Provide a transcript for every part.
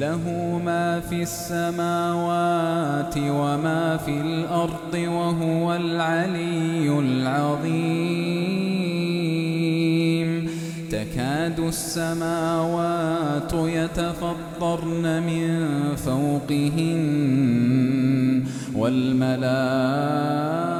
له ما في السماوات وما في الأرض وهو العلي العظيم. تكاد السماوات يتفطرن من فوقهن والملائكة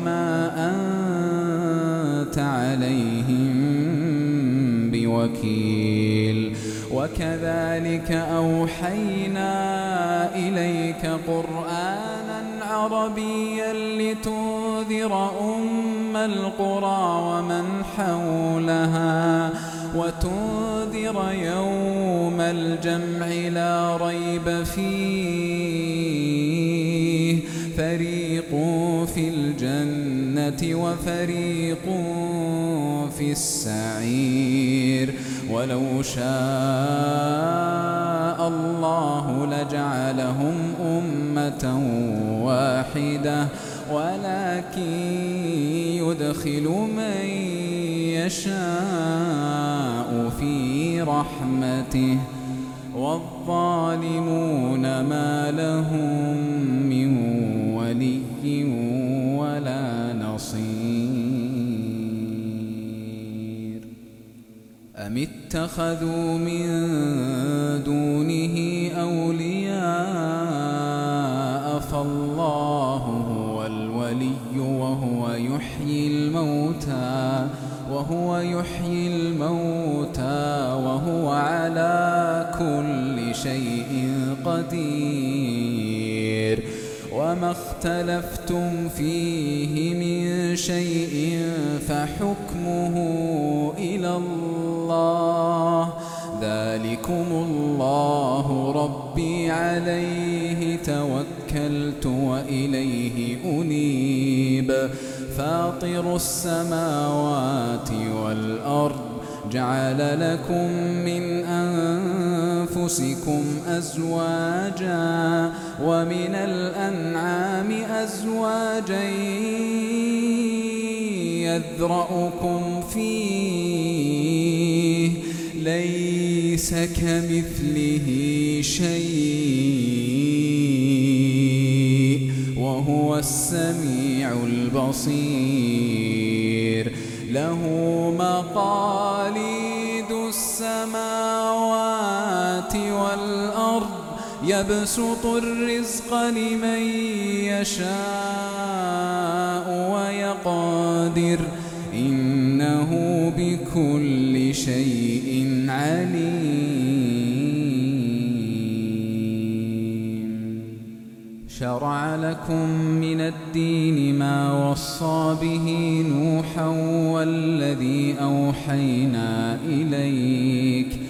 وما أنت عليهم بوكيل وكذلك أوحينا إليك قرآنا عربيا لتنذر أم القرى ومن حولها وتنذر يوم الجمع لا ريب فيه وفريق في السعير. ولو شاء الله لجعلهم أمة واحدة. ولكن يدخل من يشاء في رحمته. والظالمون ما لهم نصير أم اتخذوا من دونه أولياء فالله هو الولي وهو يحيي الموتى وهو يحيي الموتى وهو على كل شيء وما اختلفتم فيه من شيء فحكمه إلى الله. ذلكم الله ربي عليه توكلت وإليه أنيب. فاطر السماوات والأرض جعل لكم من أنفسكم أزواجا ومن الأنعام أزواجا يذرأكم فيه ليس كمثله شيء وهو السميع البصير. له مقاليد السماوات يبسط الرزق لمن يشاء ويقدر. إنه بكل شيء عليم. شرع لكم من الدين ما وصى به نوحا والذي أوحينا إليك.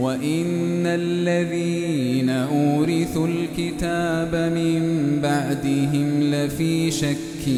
وإن الذين أورثوا الكتاب من بعدهم لفي شك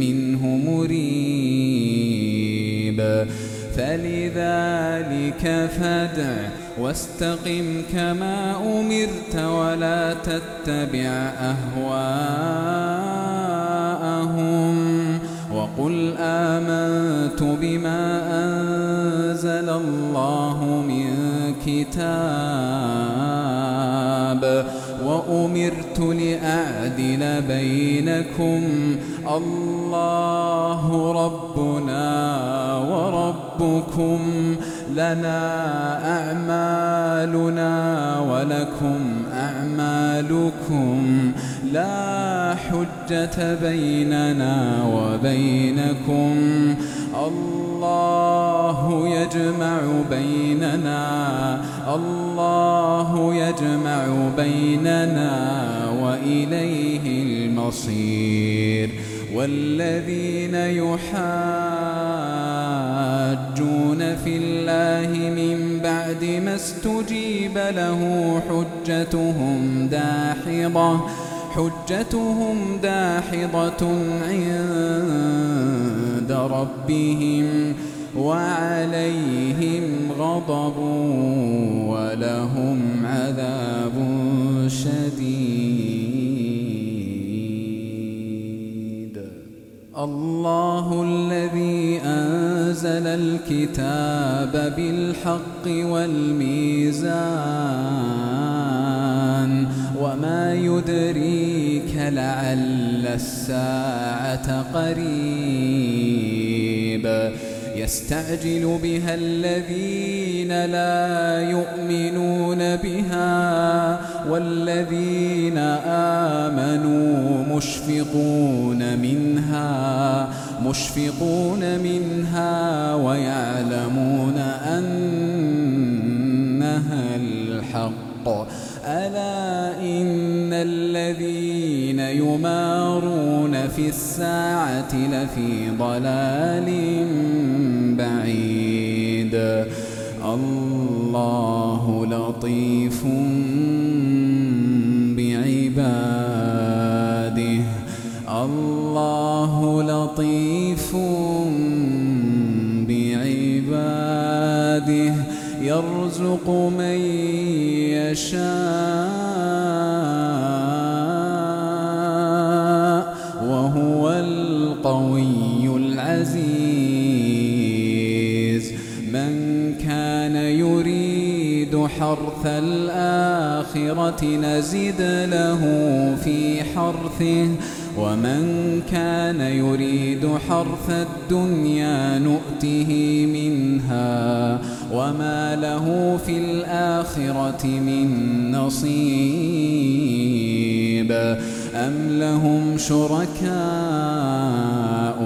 منه مريب فلذلك فادع واستقم كما أمرت ولا تتبع أهواءهم وقل آمنت بما أنزل الله من كتاب وأمرت لأعدل بينكم الله ربنا وربكم لنا أعمالنا ولكم أعمالكم لا حجة بيننا وبينكم الله يجمع بيننا الله يجمع بيننا وإليه المصير. والذين يحاجون في الله من بعد ما استجيب له حجتهم داحضة حجتهم داحضة عند ربهم وعليهم غضب ولهم عذاب شديد. الله الذي أنزل الكتاب بالحق والميزان وما يدريك لعل الساعة قريب. يستعجل بها الذين لا يؤمنون بها والذين آمنوا مشفقون منها مشفقون منها ويعلمون أنها يمارون في الساعة لفي ضلال بعيد. الله لطيف بعباده. الله لطيف بعباده. يرزق من يشاء. القوي العزيز من كان يريد حرث الآخرة نزد له في حرثه ومن كان يريد حرث الدنيا نؤته منها وما له في الآخرة من نصيب. أم لهم شركاء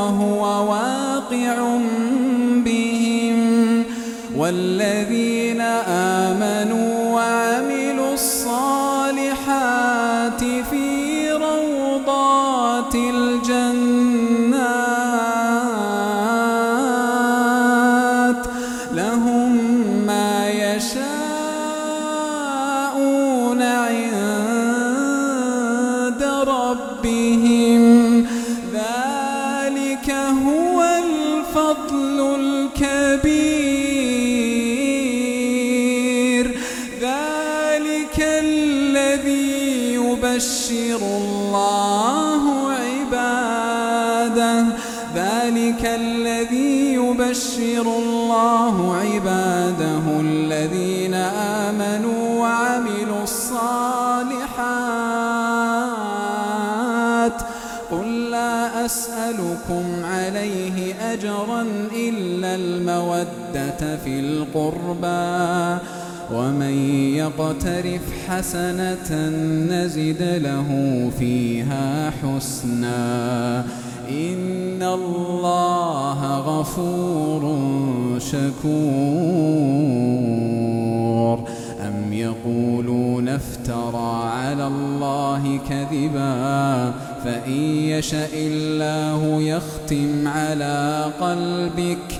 وهو واقع بهم والذين آمنوا هو الفضل. في القربى ومن يقترف حسنة نزد له فيها حسنا. إن الله غفور شكور. أم يقولون افترى على الله كذبا فإن يشأ الله يختم على قلبك.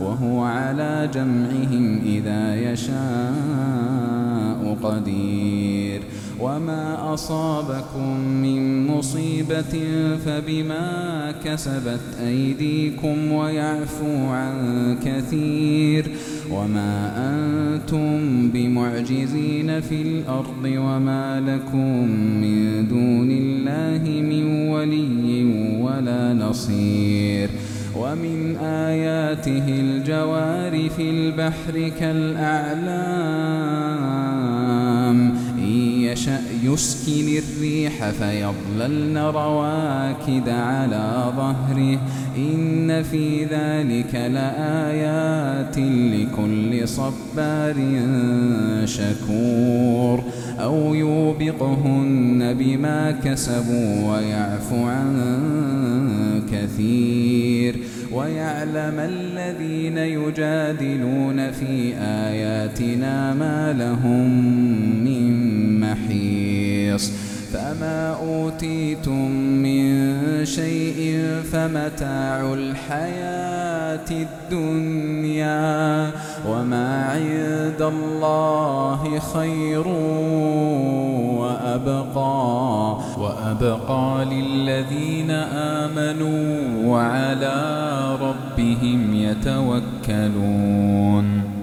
وهو على جمعهم إذا يشاء قدير. وما أصابكم من مصيبة فبما كسبت أيديكم ويعفو عن كثير. وما أنتم بمعجزين في الأرض وما لكم من دون الله من ولي ولا نصير. ومن آياته الجوار في البحر كالأعلام. إن يشأ يسكن الريح فيظللن رواكد على ظهره. إن في ذلك لآيات لكل صبار شكور. أو يوبقهن بما كسبوا ويعفو عن كثير ويعلم الذين يجادلون في آياتنا ما لهم من محيص فما أوتيتم من شيء فمتاع الحياة الدنيا وما عند الله خير وأبقى وأبقى للذين آمنوا وعلى ربهم يتوكلون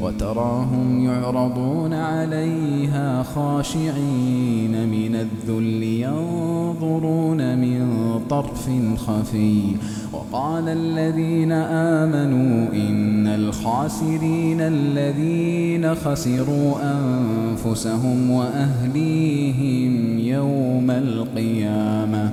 وتراهم يعرضون عليها خاشعين من الذل ينظرون من طرف خفي. وقال الذين آمنوا إن الخاسرين الذين خسروا أنفسهم وأهليهم يوم القيامة.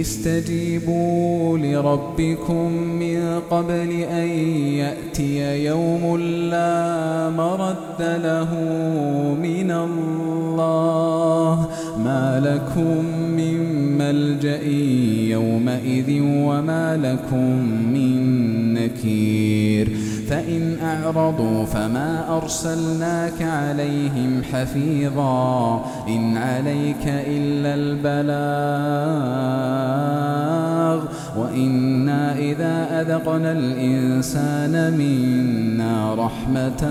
استجيبوا لربكم من قبل أن يأتي يوم لا مرد له من الله. ما لكم من ملجأ يومئذ وما لكم من نكير. فإن أعرضوا فما أرسلناك عليهم حفيظا إن عليك إلا البلاغ وإنا إذا أذقنا الإنسان منا رحمة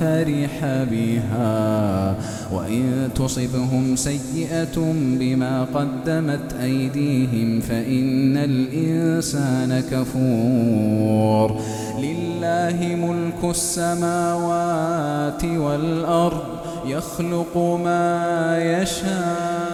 فرح بها. وإن تصبهم سيئة بما قدمت أيديهم فإن الإنسان كفور. لله ملك السماوات والأرض يخلق ما يشاء.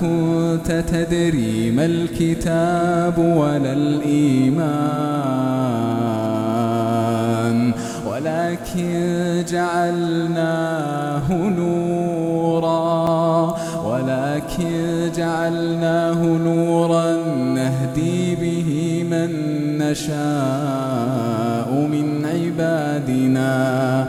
كنت تدري ما الكتاب ولا الإيمان ولكن جعلناه نورا ولكن جعلناه نورا نهدي به من نشاء من عبادنا.